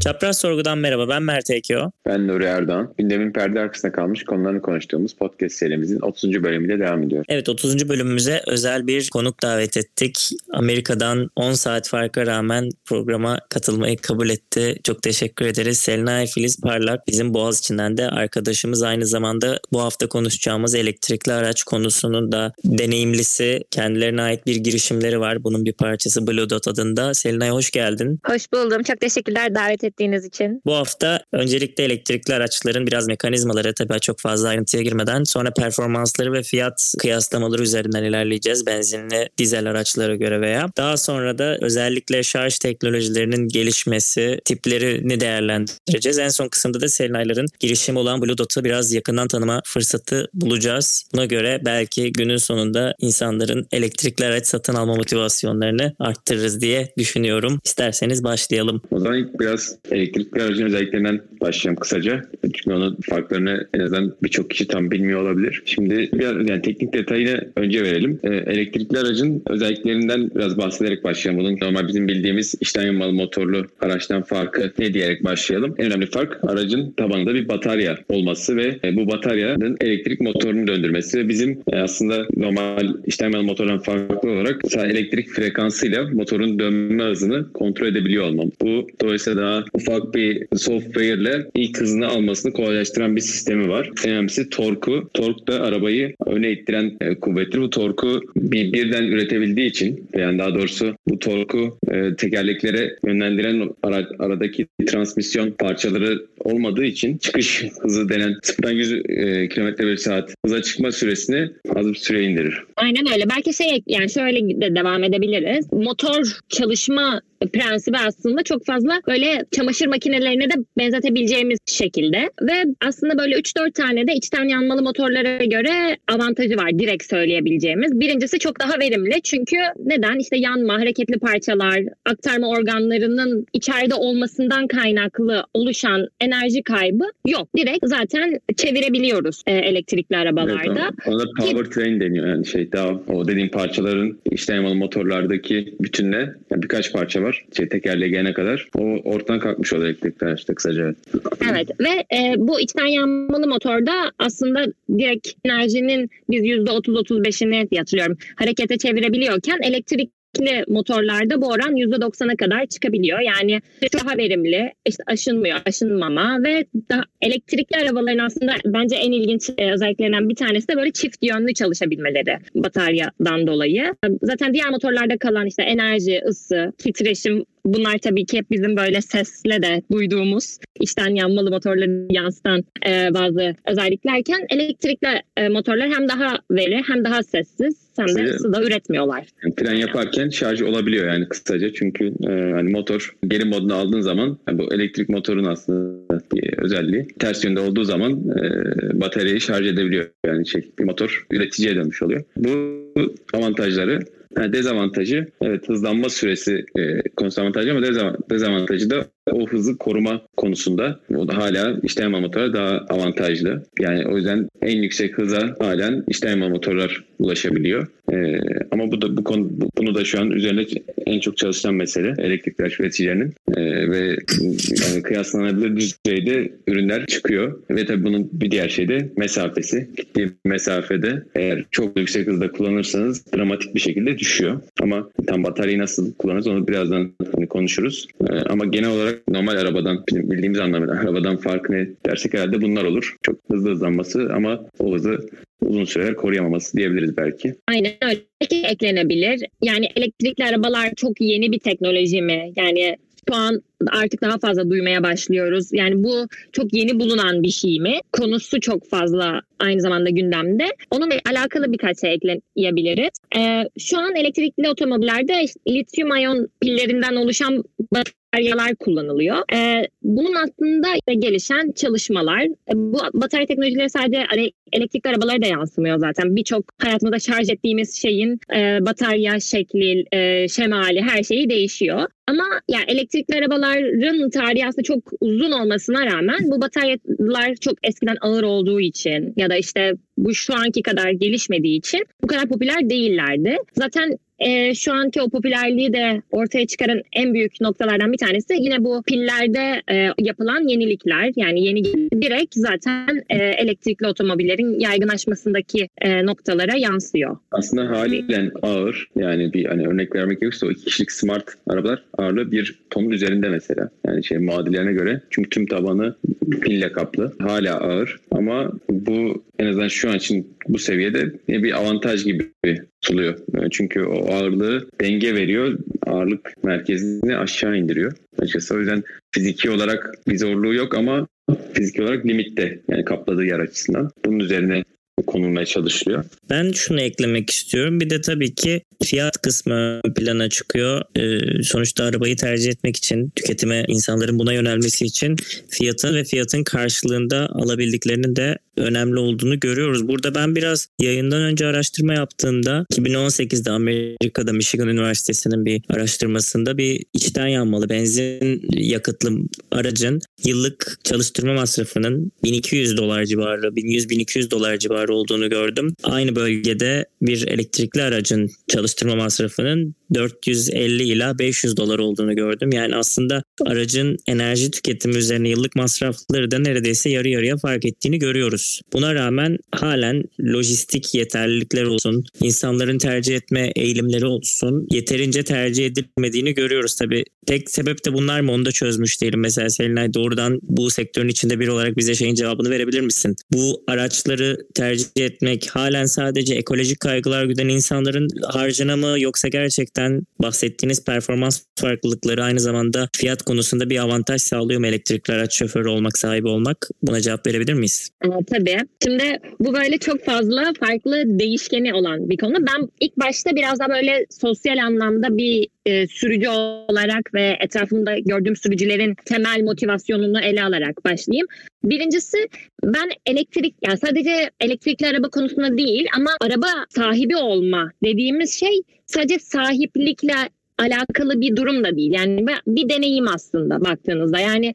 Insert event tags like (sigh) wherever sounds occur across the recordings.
Çapraz Sorgu'dan merhaba ben Mert Ekeo. Ben Nuri Erdoğan. Gündemin perde arkasında kalmış konularını konuştuğumuz podcast serimizin 30. bölümüyle devam ediyor. Evet 30. bölümümüze özel bir konuk davet ettik. Amerika'dan 10 saat farka rağmen programa katılmayı kabul etti. Çok teşekkür ederiz. Selena Filiz Parlak bizim Boğaziçi'nden de arkadaşımız. Aynı zamanda bu hafta konuşacağımız elektrikli araç konusunun da deneyimlisi. Kendilerine ait bir girişimleri var. Bunun bir parçası Blue Dot adında. Selena'ya hoş geldin. Hoş buldum. Çok teşekkürler davet ettiğiniz için. Bu hafta öncelikle elektrikli araçların biraz mekanizmaları tabii çok fazla ayrıntıya girmeden sonra performansları ve fiyat kıyaslamaları üzerinden ilerleyeceğiz benzinli dizel araçlara göre veya daha sonra da özellikle şarj teknolojilerinin gelişmesi tiplerini değerlendireceğiz. En son kısımda da Selenayların girişimi olan Blue Dot'u biraz yakından tanıma fırsatı bulacağız. Buna göre belki günün sonunda insanların elektrikli araç satın alma motivasyonlarını arttırırız diye düşünüyorum. İsterseniz başlayalım. O zaman ilk biraz elektrikli aracın özelliklerinden başlayalım kısaca. Çünkü onun farklarını en azından birçok kişi tam bilmiyor olabilir. Şimdi biraz yani teknik detayını önce verelim. Ee, elektrikli aracın özelliklerinden biraz bahsederek başlayalım. Bunun normal bizim bildiğimiz içten yanmalı motorlu araçtan farkı ne diyerek başlayalım. En önemli fark aracın tabanında bir batarya olması ve e, bu bataryanın elektrik motorunu döndürmesi ve bizim e, aslında normal içten yanmalı motordan farklı olarak elektrik frekansıyla motorun dönme hızını kontrol edebiliyor olmam. Bu dolayısıyla daha ufak bir software ile ilk hızını almasını kolaylaştıran bir sistemi var. En önemlisi torku. Tork da arabayı öne ittiren e, kuvvettir. Bu torku bir, birden üretebildiği için yani daha doğrusu bu torku e, tekerleklere yönlendiren ara, aradaki transmisyon parçaları olmadığı için çıkış hızı denen 0'dan 100 e, km bir saat hıza çıkma süresini az bir süre indirir. Aynen öyle. Belki şey yani şöyle de devam edebiliriz. Motor çalışma prensibi aslında çok fazla böyle çamaşır makinelerine de benzetebileceğimiz şekilde ve aslında böyle 3-4 tane de içten yanmalı motorlara göre avantajı var direkt söyleyebileceğimiz. Birincisi çok daha verimli çünkü neden? İşte yanma, hareketli parçalar, aktarma organlarının içeride olmasından kaynaklı oluşan enerji kaybı yok. Direkt zaten çevirebiliyoruz e, elektrikli arabalarda. Evet, ona power train deniyor yani şey daha o dediğim parçaların içten yanmalı motorlardaki bütünle yani birkaç parça var var. Şey, tekerleğe gelene kadar. O ortadan kalkmış oluyor elektrikli araçta kısaca. Evet ve e, bu içten yanmalı motorda aslında direkt enerjinin biz %30-35'ini hatırlıyorum harekete çevirebiliyorken elektrik elektrikli motorlarda bu oran %90'a kadar çıkabiliyor. Yani daha verimli, işte aşınmıyor, aşınmama ve daha elektrikli arabaların aslında bence en ilginç e, özelliklerinden bir tanesi de böyle çift yönlü çalışabilmeleri bataryadan dolayı. Zaten diğer motorlarda kalan işte enerji, ısı, titreşim Bunlar tabii ki hep bizim böyle sesle de duyduğumuz içten yanmalı motorları yansıtan e, bazı özelliklerken elektrikli e, motorlar hem daha veri hem daha sessiz hem de ısı da üretmiyorlar. Yani fren yaparken şarj olabiliyor yani kısaca çünkü e, hani motor geri modunu aldığın zaman yani bu elektrik motorun aslında bir özelliği ters yönde olduğu zaman e, bataryayı şarj edebiliyor yani şey bir motor üreticiye dönmüş oluyor. Bu avantajları yani dezavantajı evet hızlanma süresi e, konusu avantajı ama dezavantajı da o hızı koruma konusunda o da hala işlem motorlar daha avantajlı. Yani o yüzden en yüksek hıza halen işlem motorlar ulaşabiliyor. Ee, ama bu da bu konu bunu da şu an üzerinde en çok çalışılan mesele elektrikli araç üreticilerinin ee, ve yani kıyaslanabilir düzeyde ürünler çıkıyor. Ve tabii bunun bir diğer şey de mesafesi. Gittiği mesafede eğer çok yüksek hızda kullanırsanız dramatik bir şekilde düşüyor. Ama tam bataryayı nasıl kullanırız onu birazdan hani konuşuruz. Ee, ama genel olarak normal arabadan bildiğimiz anlamda arabadan farkı ne dersek herhalde bunlar olur. Çok hızlı hızlanması ama o hızı uzun süreler koruyamaması diyebiliriz belki. Aynen öyle. Belki eklenebilir. Yani elektrikli arabalar çok yeni bir teknoloji mi? Yani şu an artık daha fazla duymaya başlıyoruz. Yani bu çok yeni bulunan bir şey mi? Konusu çok fazla aynı zamanda gündemde. Onunla alakalı birkaç şey ekleyebiliriz. Ee, şu an elektrikli otomobillerde lityum ayon pillerinden oluşan bataryalar kullanılıyor. Ee, bunun aslında gelişen çalışmalar. E, bu batarya teknolojileri sadece elektrikli arabalara da yansımıyor zaten. Birçok hayatımızda şarj ettiğimiz şeyin e, batarya şekli, e, şemali her şeyi değişiyor. Ama yani elektrikli arabaların tarihi aslında çok uzun olmasına rağmen bu bataryalar çok eskiden ağır olduğu için ya da işte bu şu anki kadar gelişmediği için bu kadar popüler değillerdi. Zaten e, şu anki o popülerliği de ortaya çıkaran en büyük noktalardan bir tanesi yine bu pillerde e, yapılan yenilikler. Yani yeni direkt zaten e, elektrikli otomobillerin yaygınlaşmasındaki e, noktalara yansıyor. Aslında haliyle ağır yani bir hani örnek vermek gerekirse o iki kişilik smart arabalar ağırlığı bir tonun üzerinde mesela. Yani şey muadillerine göre. Çünkü tüm tabanı pille kaplı. Hala ağır ama bu en azından şu an için bu seviyede bir avantaj gibi sunuluyor. Çünkü o ağırlığı denge veriyor. Ağırlık merkezini aşağı indiriyor. Açıkçası o yüzden fiziki olarak bir zorluğu yok ama fiziki olarak limitte yani kapladığı yer açısından. Bunun üzerine konulmaya çalışılıyor. Ben şunu eklemek istiyorum. Bir de tabii ki fiyat kısmı plana çıkıyor. Ee, sonuçta arabayı tercih etmek için, tüketime insanların buna yönelmesi için fiyatın ve fiyatın karşılığında alabildiklerinin de önemli olduğunu görüyoruz. Burada ben biraz yayından önce araştırma yaptığımda 2018'de Amerika'da Michigan Üniversitesi'nin bir araştırmasında bir içten yanmalı benzin yakıtlı aracın yıllık çalıştırma masrafının 1200 dolar civarı, 1100-1200 dolar civarı olduğunu gördüm. Aynı bölgede bir elektrikli aracın çalıştırma masrafının 450 ila 500 dolar olduğunu gördüm. Yani aslında aracın enerji tüketimi üzerine yıllık masrafları da neredeyse yarı yarıya fark ettiğini görüyoruz. Buna rağmen halen lojistik yeterlilikler olsun, insanların tercih etme eğilimleri olsun yeterince tercih edilmediğini görüyoruz. Tabii tek sebep de bunlar mı onu da çözmüş değilim. Mesela Selinay doğrudan bu sektörün içinde bir olarak bize şeyin cevabını verebilir misin? Bu araçları tercih etmek halen sadece ekolojik kaygılar güden insanların harcına mı yoksa gerçekten bahsettiğiniz performans farklılıkları aynı zamanda fiyat konusunda bir avantaj sağlıyor mu elektrikli araç şoförü olmak, sahibi olmak? Buna cevap verebilir miyiz? Ee, tabii. Şimdi bu böyle çok fazla farklı değişkeni olan bir konu. Ben ilk başta biraz daha böyle sosyal anlamda bir e, sürücü olarak ve etrafımda gördüğüm sürücülerin temel motivasyonunu ele alarak başlayayım. Birincisi ben elektrik yani sadece elektrikli araba konusunda değil ama araba sahibi olma dediğimiz şey sadece sahiplikle alakalı bir durum da değil. Yani bir deneyim aslında baktığınızda. Yani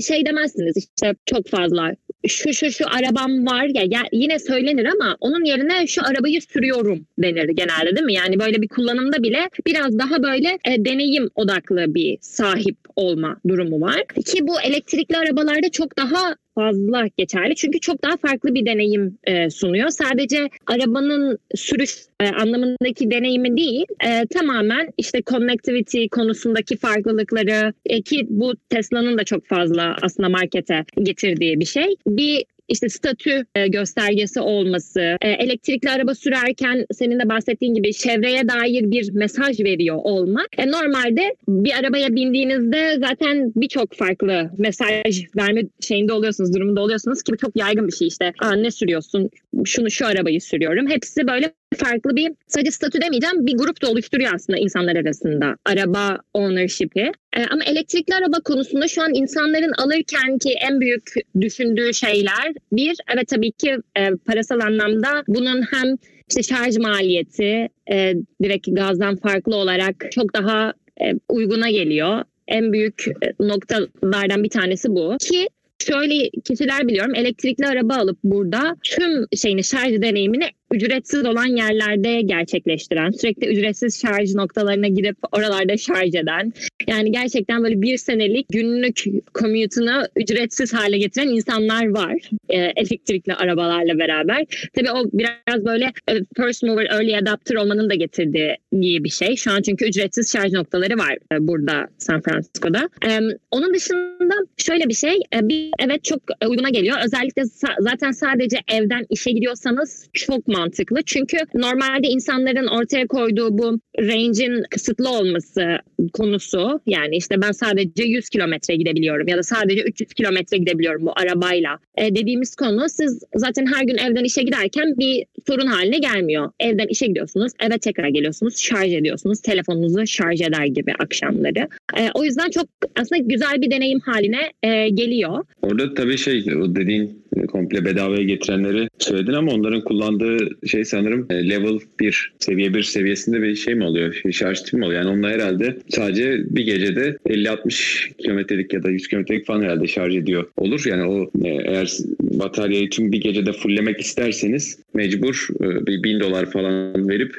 şey demezsiniz işte çok fazla şu şu şu arabam var ya, ya yine söylenir ama onun yerine şu arabayı sürüyorum denir genelde değil mi? Yani böyle bir kullanımda bile biraz daha böyle e, deneyim odaklı bir sahip olma durumu var. Ki bu elektrikli arabalarda çok daha fazla geçerli. Çünkü çok daha farklı bir deneyim e, sunuyor. Sadece arabanın sürüş e, anlamındaki deneyimi değil, e, tamamen işte connectivity konusundaki farklılıkları e, ki bu Tesla'nın da çok fazla aslında markete getirdiği bir şey. Bir işte statü e, göstergesi olması, e, elektrikli araba sürerken senin de bahsettiğin gibi çevreye dair bir mesaj veriyor olmak. E, normalde bir arabaya bindiğinizde zaten birçok farklı mesaj verme şeyinde oluyorsunuz, durumunda oluyorsunuz ki çok yaygın bir şey işte. Aa, ne sürüyorsun? Şunu şu arabayı sürüyorum. Hepsi böyle farklı bir sadece statü demeyeceğim bir grup da oluşturuyor aslında insanlar arasında araba ownership'i. E, ama elektrikli araba konusunda şu an insanların alırken ki en büyük düşündüğü şeyler bir evet tabii ki e, parasal anlamda bunun hem işte şarj maliyeti e, direkt gazdan farklı olarak çok daha e, uyguna geliyor. En büyük e, noktalardan bir tanesi bu. Ki şöyle kişiler biliyorum elektrikli araba alıp burada tüm şeyini şarj deneyimini ücretsiz olan yerlerde gerçekleştiren, sürekli ücretsiz şarj noktalarına gidip oralarda şarj eden, yani gerçekten böyle bir senelik günlük commute'unu ücretsiz hale getiren insanlar var e, elektrikli arabalarla beraber. Tabii o biraz böyle e, first mover, early adapter olmanın da getirdiği bir şey. Şu an çünkü ücretsiz şarj noktaları var e, burada San Francisco'da. E, onun dışında şöyle bir şey, e, bir, evet çok uyguna geliyor. Özellikle sa- zaten sadece evden işe gidiyorsanız çok mantıklı. Çünkü normalde insanların ortaya koyduğu bu range'in kısıtlı olması konusu yani işte ben sadece 100 kilometre gidebiliyorum ya da sadece 300 kilometre gidebiliyorum bu arabayla e, dediğimiz konu siz zaten her gün evden işe giderken bir sorun haline gelmiyor. Evden işe gidiyorsunuz, eve tekrar geliyorsunuz, şarj ediyorsunuz, telefonunuzu şarj eder gibi akşamları. E, o yüzden çok aslında güzel bir deneyim haline e, geliyor. Orada tabii şey o dediğin komple bedavaya getirenleri söyledin ama onların kullandığı şey sanırım e, level 1, seviye 1 seviyesinde bir şey mi oluyor? Şarj tipi mi oluyor? Yani onlar herhalde sadece bir gecede 50-60 kilometrelik ya da 100 kilometrelik falan herhalde şarj ediyor olur. Yani o e, eğer bataryayı tüm bir gecede fulllemek isterseniz mecbur e, bir bin dolar falan verip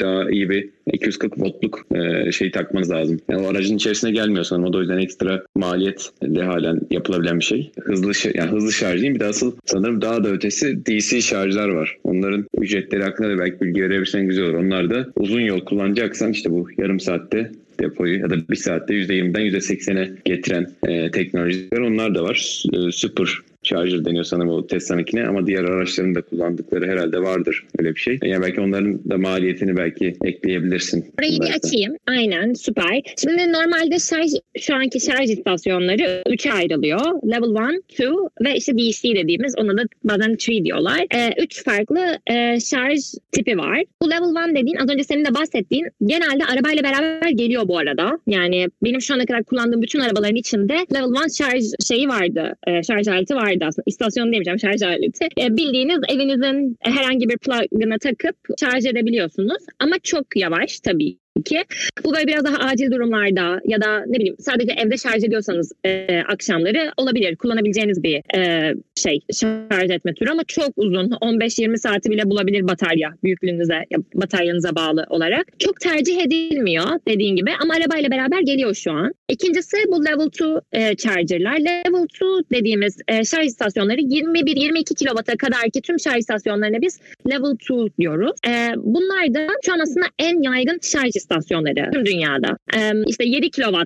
daha iyi bir 240 voltluk e, şey takmanız lazım. Yani o aracın içerisine gelmiyor sanırım. O da o yüzden ekstra maliyet de halen yapılabilen bir şey. Hızlı yani hızlı şarj değil bir de asıl sanırım daha da ötesi DC şarjlar var. Onların ücretleri hakkında da belki bilgi verebilirsen güzel olur. Onlar da uzun yol kullanacaksan işte bu yarım saatte depoyu ya da bir saatte %20'den %80'e getiren e, teknolojiler onlar da var. E, super Charger deniyor sanırım o Tesla'nınkine ama diğer araçların da kullandıkları herhalde vardır öyle bir şey. Yani belki onların da maliyetini belki ekleyebilirsin. Orayı bir açayım. Aynen süper. Şimdi normalde şarj şu anki şarj istasyonları üçe ayrılıyor. Level 1, 2 ve işte DC dediğimiz ona da bazen 3 diyorlar. Ee, üç farklı e, şarj tipi var. Bu level 1 dediğin az önce senin de bahsettiğin genelde arabayla beraber geliyor bu arada. Yani benim şu ana kadar kullandığım bütün arabaların içinde level 1 şarj şeyi vardı. E, şarj aleti vardı vardı aslında. İstasyon demeyeceğim şarj aleti. E, bildiğiniz evinizin herhangi bir plug'ına takıp şarj edebiliyorsunuz. Ama çok yavaş tabii ki. Bu böyle biraz daha acil durumlarda ya da ne bileyim sadece evde şarj ediyorsanız e, akşamları olabilir. Kullanabileceğiniz bir e, şey şarj etme türü ama çok uzun 15-20 saati bile bulabilir batarya büyüklüğünüze ya bataryanıza bağlı olarak. Çok tercih edilmiyor dediğin gibi ama arabayla beraber geliyor şu an. İkincisi bu level 2 e, charger'lar. Level 2 dediğimiz e, şarj istasyonları 21-22 kW'a kadar ki tüm şarj istasyonlarına biz level 2 diyoruz. E, bunlar da şu an aslında en yaygın şarj istasyonları tüm dünyada. E, işte 7 kW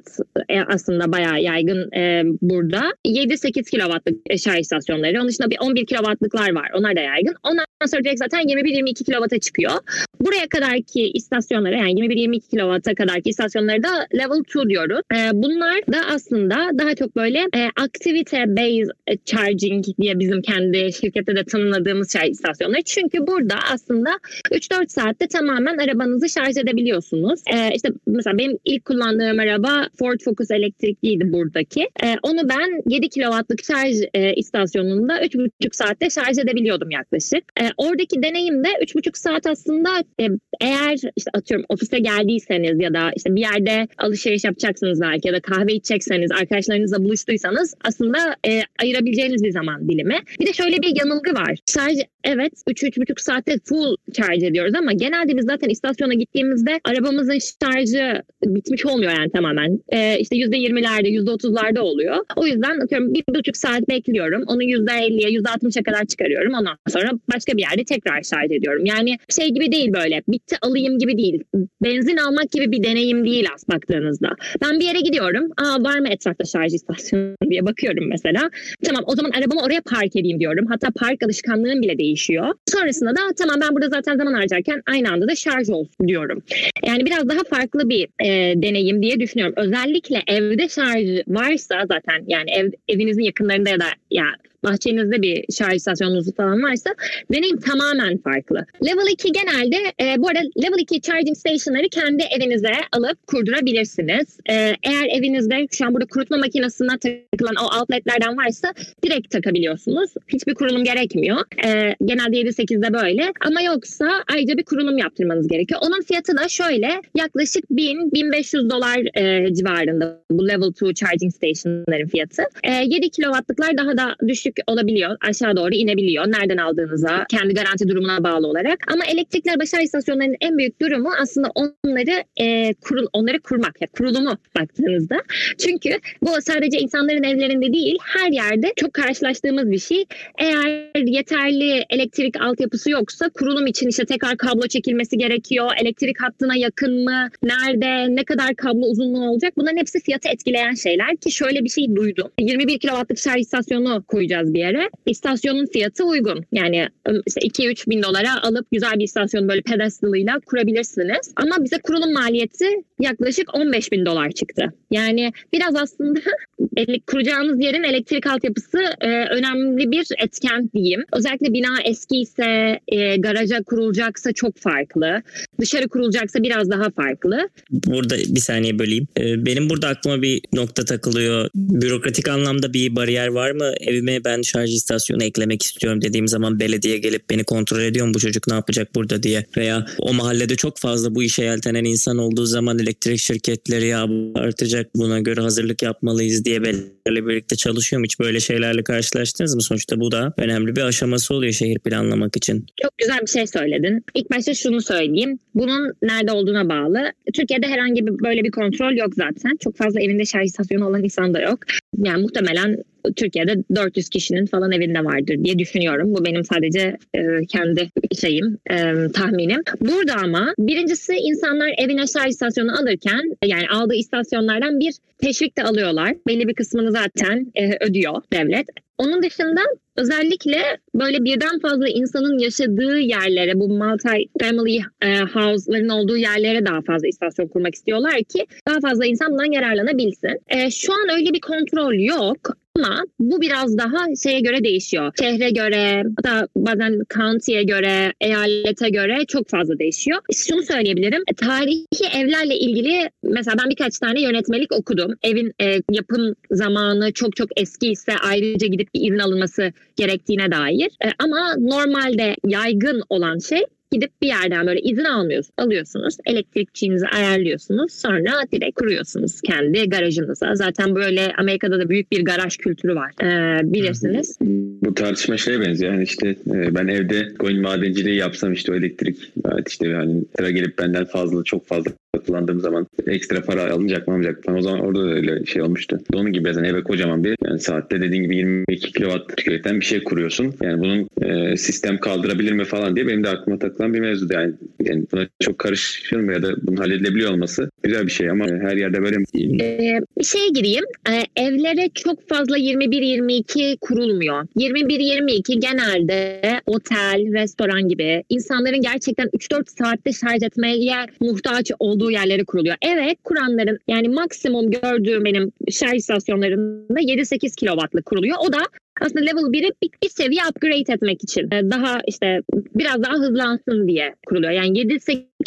e, aslında bayağı yaygın e, burada. 7-8 kW'lık şarj istasyonları. Onun dışında bir 11 kW'lıklar var. Onlar da yaygın. Ondan sonra direkt zaten 21-22 kW'a çıkıyor. Buraya kadarki istasyonlara yani 21-22 kW'a kadarki istasyonları da level 2 diyoruz. E, bunlar da aslında daha çok böyle e, aktivite based charging diye bizim kendi şirkette de tanımladığımız şarj istasyonları. Çünkü burada aslında 3-4 saatte tamamen arabanızı şarj edebiliyorsunuz. E, işte mesela benim ilk kullandığım araba Ford Focus elektrikliydi buradaki. E, onu ben 7 kW'lık şarj e, istasyonunda 3,5 saatte şarj edebiliyordum yaklaşık. E, oradaki deneyim de 3,5 saat aslında e, eğer işte atıyorum ofise geldiyseniz ya da işte bir yerde alışveriş yapacaksınız belki ya da kahve içecekseniz arkadaşlarınızla buluştuysanız aslında e, ayırabileceğiniz bir zaman dilimi. Bir de şöyle bir yanılgı var. Şarj evet 3-3,5 saatte full şarj ediyoruz ama genelde biz zaten istasyona gittiğimizde arabamızın şarjı bitmiş olmuyor yani tamamen. E, işte %20'lerde %30'larda oluyor. O yüzden atıyorum bir buçuk saat bekliyorum. Onu %50'ye %60'a kadar çıkarıyorum. Ondan sonra başka bir yerde tekrar şarj ediyorum. Yani şey gibi değil böyle bitti alayım gibi değil. Benzin almak gibi bir deneyim değil as baktığınızda. Ben bir yere gidiyorum. Aa var mı etrafta şarj istasyonu diye bakıyorum mesela. Tamam o zaman arabamı oraya park edeyim diyorum. Hatta park alışkanlığım bile değişiyor. Sonrasında da tamam ben burada zaten zaman harcarken aynı anda da şarj olsun diyorum. Yani biraz daha farklı bir e, deneyim diye düşünüyorum. Özellikle evde şarj varsa zaten yani ev, evinizin yakınlarında ya da ya bahçenizde bir şarj istasyonunuz falan varsa deneyim tamamen farklı. Level 2 genelde e, bu arada Level 2 charging station'ları kendi evinize alıp kurdurabilirsiniz. E, eğer evinizde şu an burada kurutma makinesine takılan o outletlerden varsa direkt takabiliyorsunuz. Hiçbir kurulum gerekmiyor. E, genelde 7-8'de böyle ama yoksa ayrıca bir kurulum yaptırmanız gerekiyor. Onun fiyatı da şöyle yaklaşık 1000-1500 dolar e, civarında bu Level 2 charging station'ların fiyatı. E, 7 kW'lıklar daha da düşük olabiliyor. Aşağı doğru inebiliyor. Nereden aldığınıza, kendi garanti durumuna bağlı olarak. Ama elektrikli başarı istasyonlarının en büyük durumu aslında onları e, kurul onları kurmak. Yani kurulumu baktığınızda. Çünkü bu sadece insanların evlerinde değil, her yerde çok karşılaştığımız bir şey. Eğer yeterli elektrik altyapısı yoksa kurulum için işte tekrar kablo çekilmesi gerekiyor. Elektrik hattına yakın mı? Nerede? Ne kadar kablo uzunluğu olacak? Bunların hepsi fiyatı etkileyen şeyler ki şöyle bir şey duydum. 21 kW'lık şarj istasyonu koyacağız gideceğiz bir yere. İstasyonun fiyatı uygun. Yani işte 2-3 bin dolara alıp güzel bir istasyon böyle pedestalıyla kurabilirsiniz. Ama bize kurulum maliyeti yaklaşık 15 bin dolar çıktı. Yani biraz aslında (laughs) kuracağınız yerin elektrik altyapısı e, önemli bir etken diyeyim. Özellikle bina eski ise e, garaja kurulacaksa çok farklı. Dışarı kurulacaksa biraz daha farklı. Burada bir saniye böleyim. Benim burada aklıma bir nokta takılıyor. Bürokratik anlamda bir bariyer var mı? Evime ben şarj istasyonu eklemek istiyorum dediğim zaman belediye gelip beni kontrol ediyor mu bu çocuk ne yapacak burada diye veya o mahallede çok fazla bu işe yeltenen insan olduğu zaman elektrik şirketleri ya artacak buna göre hazırlık yapmalıyız diye belediyelerle birlikte çalışıyor mu? Hiç böyle şeylerle karşılaştınız mı? Sonuçta bu da önemli bir aşaması oluyor şehir planlamak için. Çok güzel bir şey söyledin. İlk başta şunu söyleyeyim. Bunun nerede olduğuna bağlı. Türkiye'de herhangi bir böyle bir kontrol yok zaten. Çok fazla evinde şarj istasyonu olan insan da yok. Yani muhtemelen Türkiye'de 400 kişinin falan evinde vardır diye düşünüyorum. Bu benim sadece e, kendi şeyim, e, tahminim. Burada ama birincisi insanlar evine şarj istasyonu alırken yani aldığı istasyonlardan bir teşvik de alıyorlar. Belli bir kısmını zaten e, ödüyor devlet. Onun dışında özellikle böyle birden fazla insanın yaşadığı yerlere bu multi family e, house'ların olduğu yerlere daha fazla istasyon kurmak istiyorlar ki daha fazla insan bundan yararlanabilsin. E, şu an öyle bir kontrol yok ama bu biraz daha şeye göre değişiyor. Şehre göre, hatta bazen county'ye göre, eyalete göre çok fazla değişiyor. Şunu söyleyebilirim. Tarihi evlerle ilgili mesela ben birkaç tane yönetmelik okudum. Evin e, yapım zamanı çok çok eski ise ayrıca gidip bir izin alınması gerektiğine dair. E, ama normalde yaygın olan şey gidip bir yerden böyle izin almıyorsunuz, alıyorsunuz. Elektrikçinizi ayarlıyorsunuz. Sonra direkt kuruyorsunuz kendi garajınıza. Zaten böyle Amerika'da da büyük bir garaj kültürü var. Ee, bilirsiniz. Bu tartışma şeye benziyor. Yani işte e, ben evde coin madenciliği yapsam işte o elektrik evet işte yani sıra gelip benden fazla çok fazla kullandığım zaman ekstra para alınacak mı almayacak mı? O zaman orada da öyle şey olmuştu. Onun gibi yani eve kocaman bir yani saatte dediğin gibi 22 kilowatt tüketen bir şey kuruyorsun. Yani bunun e, sistem kaldırabilir mi falan diye benim de aklıma takılan bir mevzu. Yani, yani buna çok karışıyorum ya da bunun halledilebiliyor olması güzel bir şey ama her yerde böyle ee, şeye gireyim. Ee, evlere çok fazla 21-22 kurulmuyor. 21-22 genelde otel, restoran gibi insanların gerçekten 3-4 saatte şarj etmeye muhtaç olduğu yerlere kuruluyor. Evet kuranların yani maksimum gördüğüm benim şarj istasyonlarında 7-8 kilowattlık kuruluyor. O da aslında level 1'i bir, bir seviye upgrade etmek için e, daha işte biraz daha hızlansın diye kuruluyor. Yani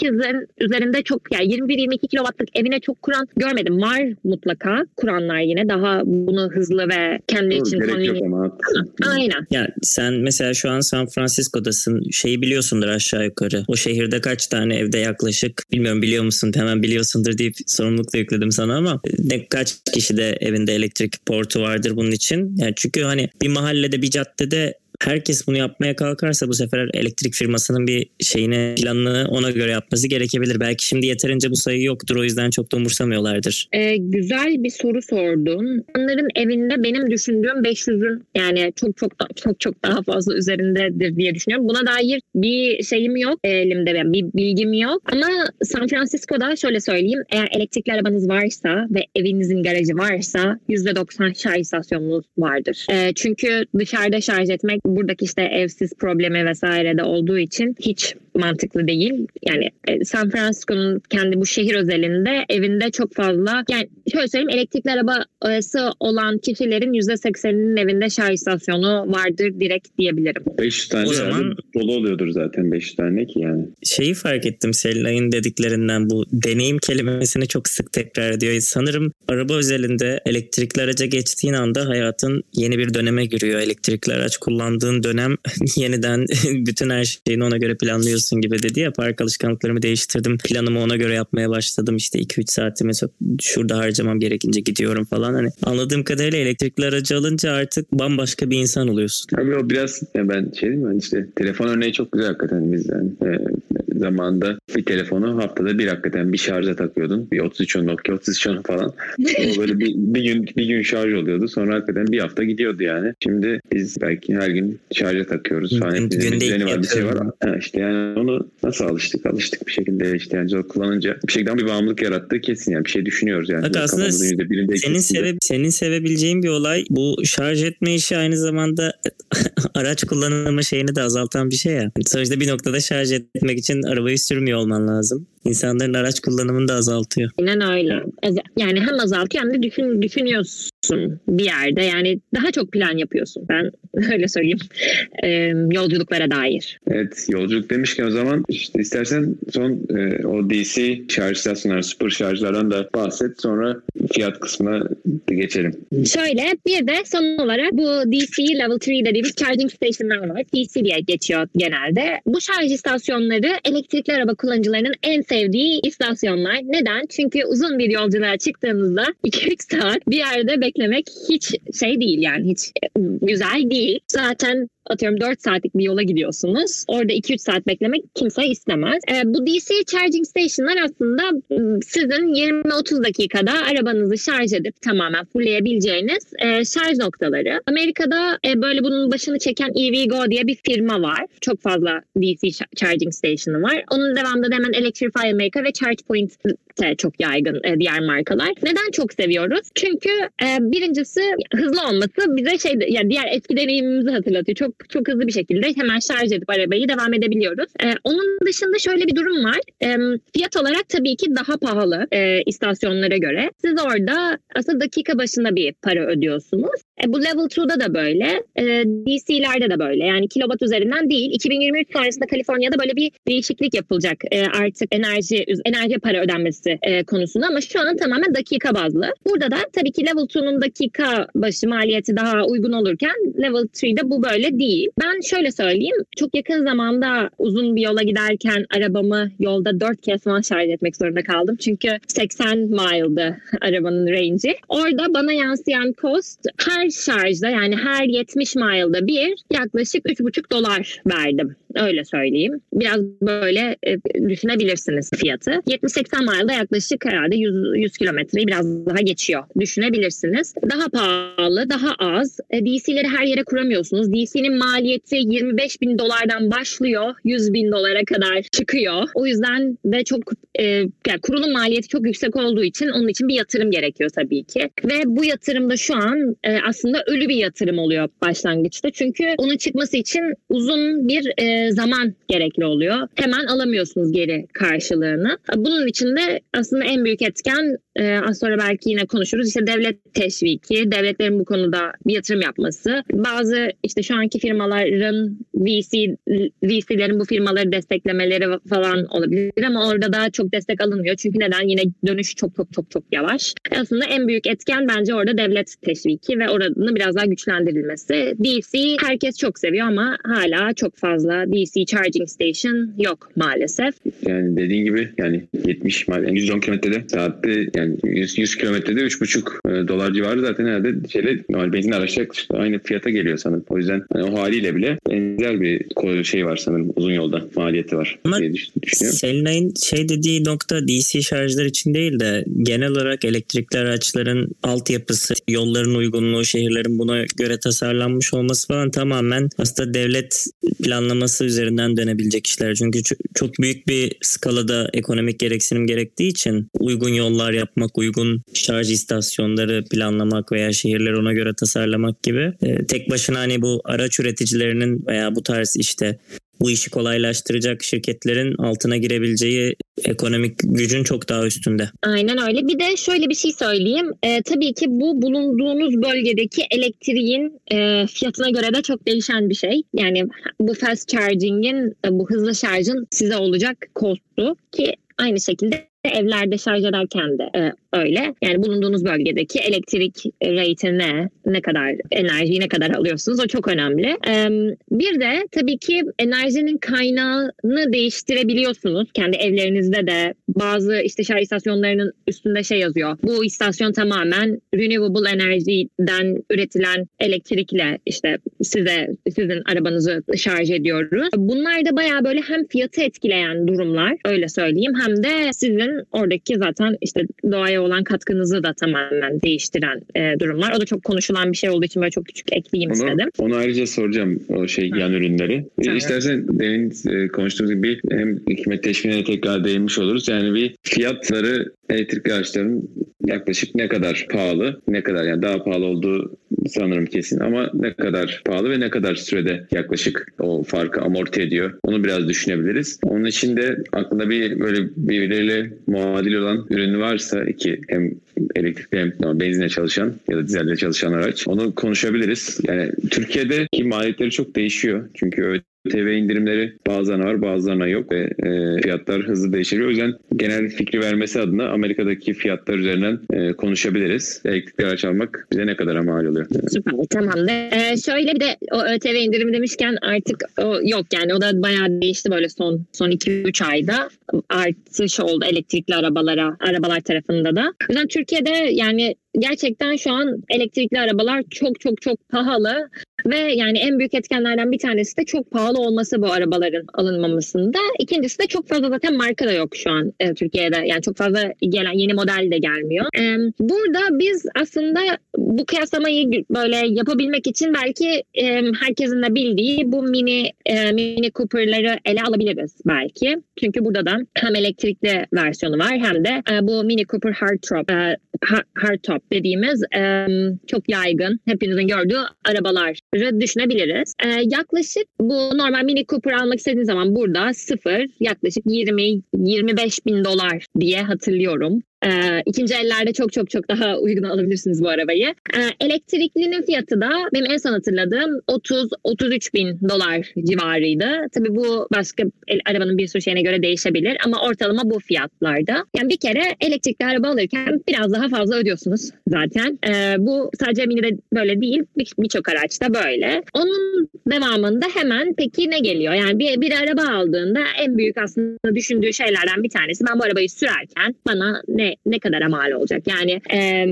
7-8'lerin üzerinde çok yani 21-22 kilowattlık evine çok kuran görmedim. Var mutlaka kuranlar yine daha bunu hızlı ve kendi Doğru, için haklısın. Aynen. Ya sen mesela şu an San Francisco'dasın. Şeyi biliyorsundur aşağı yukarı. O şehirde kaç tane evde yaklaşık bilmiyorum biliyor musun? Hemen biliyorsundur deyip sorumluluk da yükledim sana ama ne kaç kişi de evinde elektrik portu vardır bunun için? Yani çünkü hani bir mahallede bir caddede herkes bunu yapmaya kalkarsa bu sefer elektrik firmasının bir şeyini planını ona göre yapması gerekebilir. Belki şimdi yeterince bu sayı yoktur o yüzden çok da umursamıyorlardır. Ee, güzel bir soru sordun. Onların evinde benim düşündüğüm 500'ün yani çok çok da, çok çok daha fazla üzerindedir diye düşünüyorum. Buna dair bir şeyim yok elimde ben bir bilgim yok. Ama San Francisco'da şöyle söyleyeyim. Eğer elektrikli arabanız varsa ve evinizin garajı varsa %90 şarj istasyonunuz vardır. Ee, çünkü dışarıda şarj etmek buradaki işte evsiz problemi vesaire de olduğu için hiç mantıklı değil. Yani e, San Francisco'nun kendi bu şehir özelinde evinde çok fazla yani şöyle söyleyeyim elektrikli arabası olan kişilerin %80'inin evinde şarj istasyonu vardır direkt diyebilirim. 500 tane O zaman- dolu oluyordur zaten 500 tane ki yani. şeyi fark ettim Selinay'ın dediklerinden bu deneyim kelimesini çok sık tekrar ediyor. Sanırım araba özelinde elektrikli araca geçtiğin anda hayatın yeni bir döneme giriyor. Elektrikli araç kullandığın dönem (laughs) yeniden (laughs) bütün her şeyini ona göre planlıyorsun gibi dedi ya park alışkanlıklarımı değiştirdim. Planımı ona göre yapmaya başladım. İşte 2-3 saatimi so- şurada harcamam gerekince gidiyorum falan. Hani anladığım kadarıyla elektrikli aracı alınca artık bambaşka bir insan oluyorsun. Abi o biraz ben şey diyeyim mi hani işte telefon örneği çok güzel hakikaten biz yani. Ee, zamanında bir telefonu haftada bir hakikaten bir şarja takıyordun. Bir 33 10 Nokia 33 10 falan. O böyle bir, bir gün bir gün şarj oluyordu. Sonra hakikaten bir hafta gidiyordu yani. Şimdi biz belki her gün şarja takıyoruz falan. Gün- günde bir düzeni var bir şey var. Ha, işte yani onu nasıl alıştık? Alıştık bir şekilde işte yani o kullanınca bir şekilde bir bağımlılık yarattığı kesin yani. Bir şey düşünüyoruz yani. Bak aslında Senin ikisinde. seve senin sevebileceğin bir olay bu şarj etme işi aynı zamanda (laughs) araç kullanımı şeyini de azaltan bir şey ya. Sonuçta bir noktada şarj etmek için arabayı sürmüyor olman lazım. insanların araç kullanımını da azaltıyor. Aynen öyle. Yani hem azaltıyor hem de düşün, düşünüyorsun bir yerde. Yani daha çok plan yapıyorsun. Ben (laughs) öyle söyleyeyim. E, yolculuklara dair. Evet yolculuk demişken o zaman işte istersen son e, o DC şarj istasyonları, süper şarjlardan da bahset. Sonra fiyat kısmına geçelim. Şöyle bir de son olarak bu DC Level 3 dediğimiz charging stationlar var. DC diye geçiyor genelde. Bu şarj istasyonları elektrikli araba kullanıcılarının en sevdiği istasyonlar. Neden? Çünkü uzun bir yolculuğa çıktığınızda 2-3 saat bir yerde beklemek hiç şey değil yani hiç güzel değil. Zaten atıyorum 4 saatlik bir yola gidiyorsunuz. Orada 2-3 saat beklemek kimse istemez. E, bu DC charging station'lar aslında ıı, sizin 20-30 dakikada arabanızı şarj edip tamamen fullleyebileceğiniz e, şarj noktaları. Amerika'da e, böyle bunun başını çeken EVgo diye bir firma var. Çok fazla DC charging station'ı var. Onun devamında da hemen Electrify America ve ChargePoint de çok yaygın e, diğer markalar. Neden çok seviyoruz? Çünkü e, birincisi hızlı olması bize şey yani diğer eski deneyimimizi hatırlatıyor. Çok çok hızlı bir şekilde hemen şarj edip arabayı devam edebiliyoruz. E, onun dışında şöyle bir durum var. E, fiyat olarak tabii ki daha pahalı e, istasyonlara göre. Siz orada aslında dakika başına bir para ödüyorsunuz. E, bu Level 2'da da böyle. E, DC'lerde de böyle. Yani kilowatt üzerinden değil. 2023 sonrasında Kaliforniya'da böyle bir değişiklik yapılacak. E, artık enerji enerji para ödenmesi e, konusunda ama şu an tamamen dakika bazlı. Burada da tabii ki Level 2'nun dakika başı maliyeti daha uygun olurken Level 3'de bu böyle değil. Ben şöyle söyleyeyim. Çok yakın zamanda uzun bir yola giderken arabamı yolda 4 kez falan şarj etmek zorunda kaldım. Çünkü 80 mile'dı arabanın range'i. Orada bana yansıyan cost her şarjda yani her 70 mile'da bir yaklaşık 3,5 dolar verdim. Öyle söyleyeyim. Biraz böyle e, düşünebilirsiniz fiyatı. 70-80 mile'da yaklaşık herhalde 100, 100 kilometreyi biraz daha geçiyor. Düşünebilirsiniz. Daha pahalı, daha az. E, DC'leri her yere kuramıyorsunuz. DC'nin maliyeti 25 bin dolardan başlıyor. 100 bin dolara kadar çıkıyor. O yüzden de çok e, yani kurulum maliyeti çok yüksek olduğu için onun için bir yatırım gerekiyor tabii ki. Ve bu yatırımda şu an e, aslında ölü bir yatırım oluyor başlangıçta. Çünkü onun çıkması için uzun bir e, zaman gerekli oluyor. Hemen alamıyorsunuz geri karşılığını. Bunun için de aslında en büyük etken e, az sonra belki yine konuşuruz. İşte devlet teşviki, devletlerin bu konuda bir yatırım yapması. Bazı işte şu anki firmaların VC VC'lerin bu firmaları desteklemeleri falan olabilir ama orada da çok destek alınmıyor. Çünkü neden? Yine dönüş çok çok çok çok yavaş. Aslında en büyük etken bence orada devlet teşviki ve oranın biraz daha güçlendirilmesi. DC herkes çok seviyor ama hala çok fazla DC charging station yok maalesef. Yani dediğin gibi yani 70 yani 110 kilometrede saatte yani 100, 100 kilometrede 3,5 e, dolar civarı zaten herhalde şeyle normal benzin araçlar işte aynı fiyata geliyor sanırım. O yüzden hani o haliyle bile benzer bir şey var sanırım uzun yolda maliyeti var Ama diye düşünüyorum. Selinay'ın şey dediği nokta DC şarjlar için değil de genel olarak elektrikli araçların altyapısı, yolların uygunluğu, şehirlerin buna göre tasarlanmış olması falan tamamen aslında devlet planlaması üzerinden dönebilecek işler. Çünkü çok büyük bir skalada ekonomik gereksinim gerektiği için uygun yollar yapmak, uygun şarj istasyonları planlamak veya şehirleri ona göre tasarlamak gibi e, tek başına hani bu araç üreticilerinin veya bu tarz işte bu işi kolaylaştıracak şirketlerin altına girebileceği ekonomik gücün çok daha üstünde. Aynen öyle. Bir de şöyle bir şey söyleyeyim. E, tabii ki bu bulunduğunuz bölgedeki elektriğin e, fiyatına göre de çok değişen bir şey. Yani bu fast charging'in, bu hızlı şarjın size olacak kostu ki aynı şekilde evlerde şarj ederken de e, öyle. Yani bulunduğunuz bölgedeki elektrik rate ne, ne kadar enerjiyi ne kadar alıyorsunuz o çok önemli. E, bir de tabii ki enerjinin kaynağını değiştirebiliyorsunuz. Kendi evlerinizde de bazı işte şarj istasyonlarının üstünde şey yazıyor. Bu istasyon tamamen renewable enerjiden üretilen elektrikle işte size sizin arabanızı şarj ediyoruz. Bunlar da bayağı böyle hem fiyatı etkileyen durumlar öyle söyleyeyim hem de sizin oradaki zaten işte doğaya olan katkınızı da tamamen değiştiren e, durumlar. O da çok konuşulan bir şey olduğu için böyle çok küçük ekleyeyim onu, istedim. Onu ayrıca soracağım o şey yan ürünleri. Tamam. İstersen demin e, konuştuğumuz gibi hem hikmet teşviğine tekrar değinmiş oluruz. Yani bir fiyatları elektrikli araçların yaklaşık ne kadar pahalı, ne kadar yani daha pahalı olduğu sanırım kesin ama ne kadar pahalı ve ne kadar sürede yaklaşık o farkı amorti ediyor. Onu biraz düşünebiliriz. Onun için de aklında bir böyle birbirleriyle muadil olan ürün varsa iki hem elektrikli hem benzinle çalışan ya da dizelle çalışan araç onu konuşabiliriz. Yani Türkiye'de maliyetleri çok değişiyor. Çünkü TV indirimleri bazılarına var bazılarına yok ve e, fiyatlar hızlı değişebiliyor. O yüzden genel fikri vermesi adına Amerika'daki fiyatlar üzerinden e, konuşabiliriz. Elektrikli araç almak bize ne kadar mal oluyor? Süper tamam. Ee, şöyle bir de o ÖTV indirimi demişken artık o yok yani o da bayağı değişti böyle son son 2-3 ayda artış oldu elektrikli arabalara arabalar tarafında da. O yüzden Türkiye'de yani gerçekten şu an elektrikli arabalar çok çok çok pahalı ve yani en büyük etkenlerden bir tanesi de çok pahalı olması bu arabaların alınmamasında. İkincisi de çok fazla zaten marka da yok şu an e, Türkiye'de. Yani çok fazla gelen yeni model de gelmiyor. E, burada biz aslında bu kıyaslamayı böyle yapabilmek için belki e, herkesin de bildiği bu mini e, mini Cooper'ları ele alabiliriz belki. Çünkü burada da hem elektrikli versiyonu var hem de e, bu Mini Cooper Hardtop e, hardtop dediğimiz e, çok yaygın hepinizin gördüğü arabaları düşünebiliriz. E, yaklaşık bu normal Mini Cooper almak istediğiniz zaman burada sıfır yaklaşık 20-25 bin dolar diye hatırlıyorum. Ee, ikinci ellerde çok çok çok daha uygun alabilirsiniz bu arabayı. Ee, elektriklinin fiyatı da benim en son hatırladığım 30-33 bin dolar civarıydı. Tabii bu başka el, arabanın bir sürü şeyine göre değişebilir ama ortalama bu fiyatlarda. Yani bir kere elektrikli araba alırken biraz daha fazla ödüyorsunuz zaten. Ee, bu sadece Mini'de böyle değil birçok bir araçta böyle. Onun devamında hemen peki ne geliyor? Yani bir, bir araba aldığında en büyük aslında düşündüğü şeylerden bir tanesi ben bu arabayı sürerken bana ne ne kadar mal olacak? Yani e,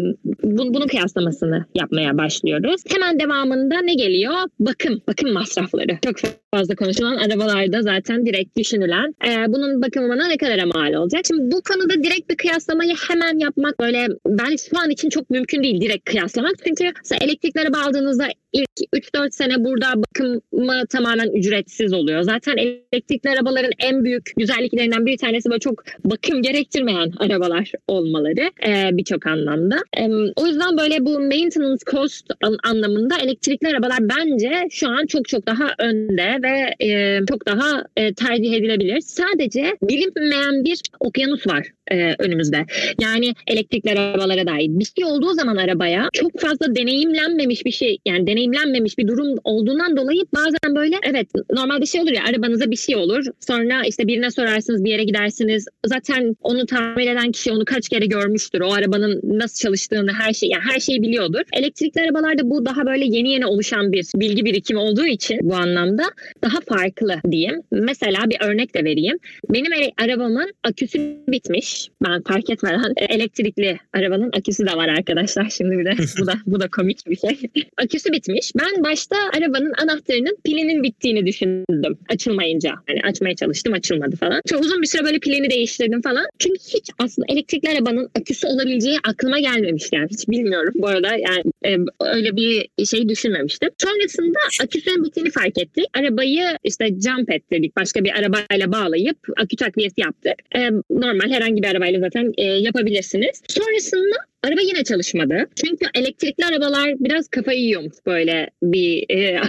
bu, bunun kıyaslamasını yapmaya başlıyoruz. Hemen devamında ne geliyor? Bakım, bakım masrafları. Çok fazla konuşulan arabalarda zaten direkt düşünülen. E, bunun bakımına ne kadar mal olacak? Şimdi bu konuda direkt bir kıyaslamayı hemen yapmak böyle ben şu an için çok mümkün değil direkt kıyaslamak. Çünkü elektrikli araba aldığınızda ilk 3-4 sene burada bakımı tamamen ücretsiz oluyor. Zaten elektrikli arabaların en büyük güzelliklerinden bir tanesi böyle çok bakım gerektirmeyen arabalar olmaları e, birçok anlamda. E, o yüzden böyle bu maintenance cost anlamında elektrikli arabalar bence şu an çok çok daha önde ve e, çok daha e, tercih edilebilir. Sadece bilinmeyen bir okyanus var e, önümüzde. Yani elektrikli arabalara dair bir şey olduğu zaman arabaya çok fazla deneyimlenmemiş bir şey yani deneyimlenmemiş bir durum olduğundan dolayı bazen böyle evet normalde şey olur ya arabanıza bir şey olur sonra işte birine sorarsınız bir yere gidersiniz zaten onu tamir eden kişi onu kaç kere görmüştür o arabanın nasıl çalıştığını her şey yani her şeyi biliyordur. Elektrikli arabalarda bu daha böyle yeni yeni oluşan bir bilgi birikimi olduğu için bu anlamda daha farklı diyeyim. Mesela bir örnek de vereyim. Benim arabamın aküsü bitmiş ben fark etmeden elektrikli arabanın aküsü de var arkadaşlar. Şimdi bir de bu da bu da komik bir şey. (laughs) aküsü bitmiş. Ben başta arabanın anahtarının pilinin bittiğini düşündüm açılmayınca. Hani açmaya çalıştım açılmadı falan. Çok uzun bir süre böyle pilini değiştirdim falan. Çünkü hiç aslında elektrikli arabanın aküsü olabileceği aklıma gelmemiş yani. Hiç bilmiyorum bu arada yani e, öyle bir şey düşünmemiştim. Sonrasında aküsünün bittiğini fark ettik. Arabayı işte jump ettirdik. Başka bir arabayla bağlayıp akü takviyesi yaptık. E, normal herhangi bir arabayla zaten e, yapabilirsiniz. Sonrasında Araba yine çalışmadı. Çünkü elektrikli arabalar biraz kafayı yiyormuş böyle bir e, (laughs)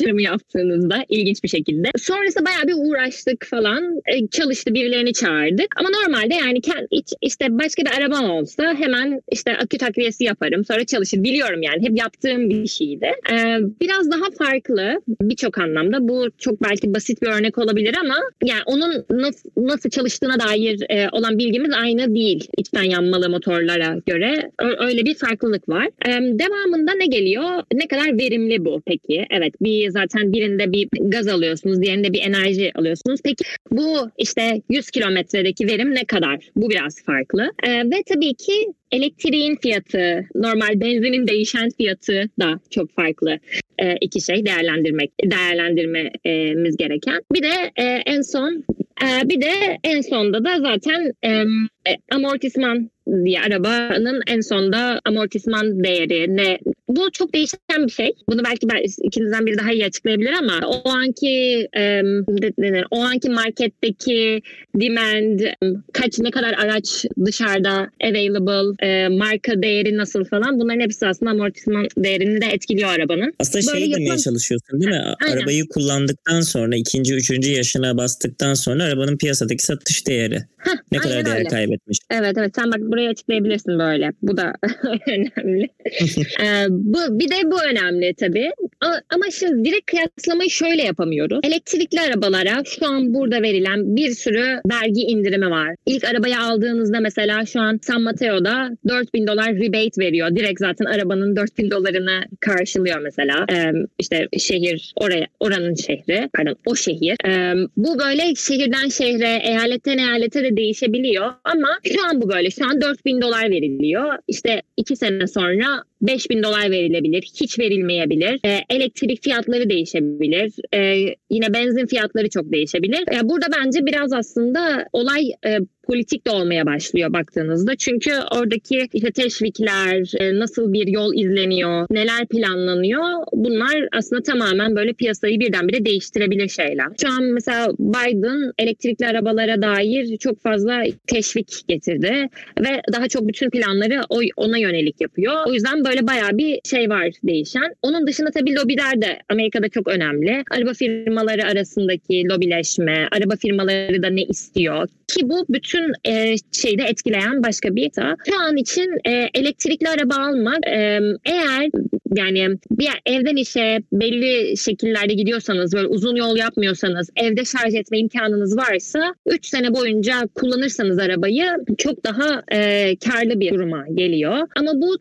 yatırımı yaptığınızda ilginç bir şekilde. Sonrasında bayağı bir uğraştık falan. E, çalıştı birilerini çağırdık. Ama normalde yani işte başka bir arabam olsa hemen işte akü takviyesi yaparım. Sonra çalışır. Biliyorum yani hep yaptığım bir şeydi. E, biraz daha farklı birçok anlamda. Bu çok belki basit bir örnek olabilir ama yani onun nasıl, nasıl çalıştığına dair e, olan bilgimiz aynı değil içten yanmalı motorlara göre öyle bir farklılık var. Devamında ne geliyor? Ne kadar verimli bu peki? Evet bir zaten birinde bir gaz alıyorsunuz, diğerinde bir enerji alıyorsunuz. Peki bu işte 100 kilometredeki verim ne kadar? Bu biraz farklı. Ve tabii ki elektriğin fiyatı, normal benzinin değişen fiyatı da çok farklı iki şey değerlendirmek değerlendirmemiz gereken. Bir de en son bir de en sonda da zaten amortisman diye arabanın en sonda amortisman değeri ne bu çok değişen bir şey. Bunu belki ben, ikinizden biri daha iyi açıklayabilir ama o anki e, o anki marketteki demand, kaç ne kadar araç dışarıda available, e, marka değeri nasıl falan bunların hepsi aslında amortisman değerini de etkiliyor arabanın. Aslında Böyle şey yapılan... demeye çalışıyorsun değil mi? Aynen. Arabayı kullandıktan sonra ikinci, üçüncü yaşına bastıktan sonra arabanın piyasadaki satış değeri. Heh, ne kadar değer öyle. kaybetmiş. Evet evet sen bak burayı açıklayabilirsin böyle. Bu da (laughs) önemli. (laughs) bu bir de bu önemli tabii. Ama şimdi direkt kıyaslamayı şöyle yapamıyoruz. Elektrikli arabalara şu an burada verilen bir sürü vergi indirimi var. İlk arabayı aldığınızda mesela şu an San Mateo'da 4000 dolar rebate veriyor. Direkt zaten arabanın 4000 dolarını karşılıyor mesela. Ee, işte şehir oraya oranın şehri pardon o şehir. Ee, bu böyle şehirden şehre, eyaletten eyalete de değişebiliyor ama şu an bu böyle. Şu an 4000 dolar veriliyor. İşte iki sene sonra 5 bin dolar verilebilir, hiç verilmeyebilir. E, elektrik fiyatları değişebilir. E, yine benzin fiyatları çok değişebilir. E, burada bence biraz aslında olay e, politik de olmaya başlıyor baktığınızda. Çünkü oradaki işte teşvikler, e, nasıl bir yol izleniyor, neler planlanıyor bunlar aslında tamamen böyle piyasayı birdenbire değiştirebilir şeyler. Şu an mesela Biden elektrikli arabalara dair çok fazla teşvik getirdi ve daha çok bütün planları ona yönelik yapıyor. O yüzden böyle bayağı bir şey var değişen. Onun dışında tabii lobiler de Amerika'da çok önemli. Araba firmaları arasındaki lobileşme, araba firmaları da ne istiyor ki bu bütün e, şeyde etkileyen başka bir ta. Şu an için e, elektrikli araba almak e, eğer yani bir evden işe belli şekillerde gidiyorsanız böyle uzun yol yapmıyorsanız evde şarj etme imkanınız varsa 3 sene boyunca kullanırsanız arabayı çok daha e, karlı bir duruma geliyor. Ama bu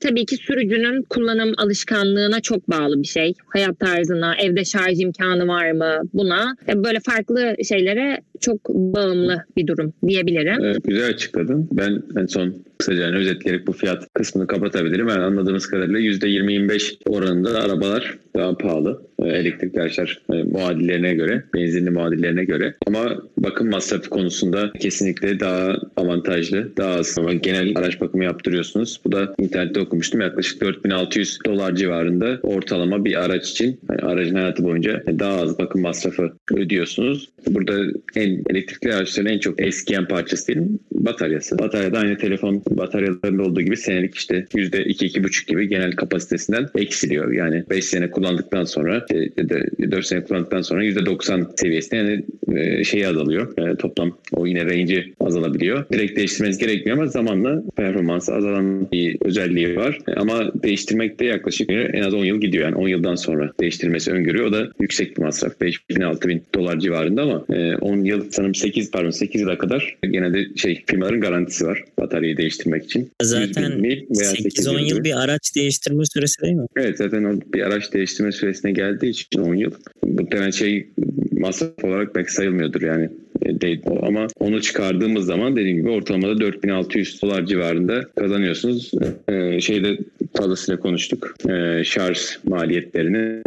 tabii ki sürücünün kullanım alışkanlığına çok bağlı bir şey. Hayat tarzına, evde şarj imkanı var mı buna e, böyle farklı şeylere çok bağımlı bir durum diyebilirim. Evet, güzel açıkladın. Ben en son kısaca yani özetleyerek bu fiyat kısmını kapatabilirim. Yani anladığımız kadarıyla %20-25 oranında arabalar daha pahalı. E, elektrikli araçlar e, muadillerine göre, benzinli muadillerine göre. Ama bakım masrafı konusunda kesinlikle daha avantajlı, daha az. Ama genel araç bakımı yaptırıyorsunuz. Bu da internette okumuştum. Yaklaşık 4600 dolar civarında ortalama bir araç için yani aracın hayatı boyunca daha az bakım masrafı ödüyorsunuz. Burada en elektrikli araçların en çok eskiyen parçası değil bataryası. Bataryada aynı telefon bataryalarında olduğu gibi senelik işte %2-2,5 gibi genel kapasitesinden eksiliyor. Yani 5 sene kullandıktan sonra ya da 4 sene kullandıktan sonra %90 seviyesinde yani e, şeyi azalıyor. E, toplam o yine range'i azalabiliyor. Direkt değiştirmeniz gerekmiyor ama zamanla performansı azalan bir özelliği var. E, ama değiştirmek de yaklaşık en az 10 yıl gidiyor. Yani 10 yıldan sonra değiştirmesi öngörüyor. O da yüksek bir masraf. 5 bin 6 bin dolar civarında ama 10 yıl sanırım 8 pardon 8 yıla kadar genelde şey firmaların garantisi var bataryayı değiştirmek için. Zaten 8-10 yıl bir araç değiştirme süresi değil mi? Evet zaten o bir araç değiştirme süresine geldiği için 10 yıl. Bu tane şey masraf olarak belki sayılmıyordur yani e, değil. Ama onu çıkardığımız zaman dediğim gibi ortalamada 4600 dolar civarında kazanıyorsunuz. Ee, şeyde fazlasıyla konuştuk. Ee, şarj maliyetlerini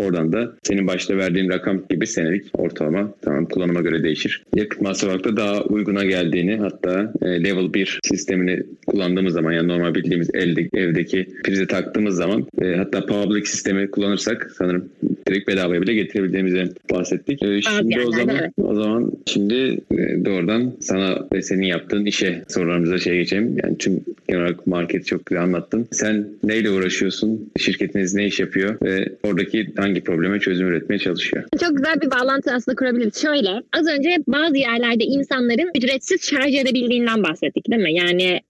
Oradan da senin başta verdiğin rakam gibi senelik ortalama tamam kullanıma göre değişir. Yakıt masrafı da daha uyguna geldiğini hatta e, level 1 sistemini kullandığımız zaman yani normal bildiğimiz elde, evdeki prize taktığımız zaman e, hatta public sistemi kullanırsak sanırım direkt bedavaya bile getirebildiğimizi bahsettik. E, şimdi o zaman o zaman şimdi e, doğrudan sana ve senin yaptığın işe sorularımıza şey geçelim. Yani tüm genel olarak marketi çok güzel anlattın. Sen neyle uğraşıyorsun? Şirketiniz ne iş yapıyor ve oradaki hangi probleme çözüm üretmeye çalışıyor? Çok güzel bir bağlantı aslında kurabiliriz. Şöyle az önce bazı yerlerde insanların ücretsiz şarj edebildiğinden bahsettik değil mi? Yani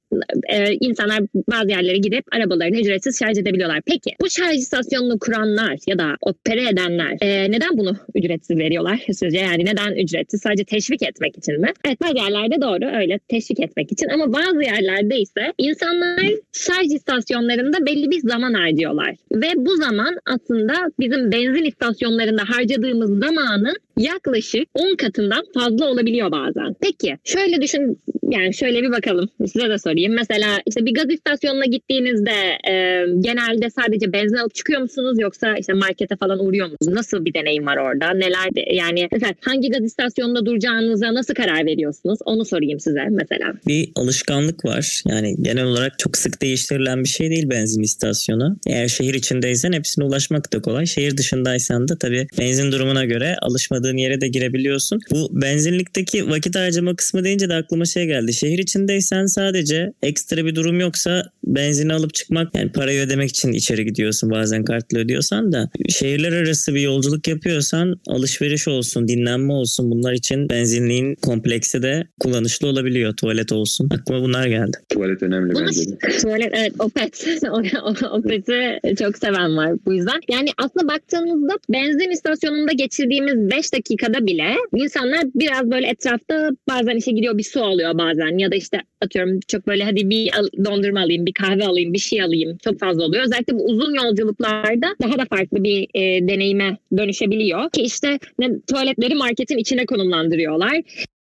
e, insanlar bazı yerlere gidip arabalarını ücretsiz şarj edebiliyorlar. Peki bu şarj istasyonunu kuranlar ya da opere edenler e, neden bunu ücretsiz veriyorlar sizce? Yani neden ücretsiz? Sadece teşvik etmek için mi? Evet bazı yerlerde doğru öyle teşvik etmek için ama bazı yerlerde ise insanlar şarj istasyonlarında belli bir zaman harcıyorlar. Ve bu zaman aslında bizim benzin istasyonlarında harcadığımız zamanın yaklaşık 10 katından fazla olabiliyor bazen. Peki şöyle düşün yani şöyle bir bakalım size de sorayım. Mesela işte bir gaz istasyonuna gittiğinizde e, genelde sadece benzin alıp çıkıyor musunuz yoksa işte markete falan uğruyor musunuz? Nasıl bir deneyim var orada? Neler yani mesela hangi gaz istasyonunda duracağınıza nasıl karar veriyorsunuz? Onu sorayım size mesela. Bir alışkanlık var. Yani genel olarak çok sık değiştirilen bir şey değil benzin istasyonu. Eğer şehir içindeysen hepsine ulaşmak da kolay. Şehir dışındaysan da tabii benzin durumuna göre alışmadığın yere de girebiliyorsun. Bu benzinlikteki vakit harcama kısmı deyince de aklıma şey geldi. Şehir içindeysen sadece ekstra bir durum yoksa benzini alıp çıkmak yani parayı ödemek için içeri gidiyorsun bazen kartla ödüyorsan da şehirler arası bir yolculuk yapıyorsan alışveriş olsun, dinlenme olsun bunlar için benzinliğin kompleksi de kullanışlı olabiliyor. Tuvalet olsun. Aklıma bunlar geldi. Tuvalet önemli Bunu, bence (laughs) tuvalet evet Opet. (laughs) Opet'i çok seven var bu yüzden. Yani aslında baktığımızda benzin istasyonunda geçirdiğimiz 5 dakikada bile insanlar biraz böyle etrafta bazen işe gidiyor bir su alıyor bazen ya da işte atıyorum çok böyle hadi bir dondurma alayım, bir kahve alayım, bir şey alayım. Çok fazla oluyor. Özellikle bu uzun yolculuklarda daha da farklı bir e, deneyime dönüşebiliyor. Ki işte ne, tuvaletleri marketin içine konumlandırıyorlar.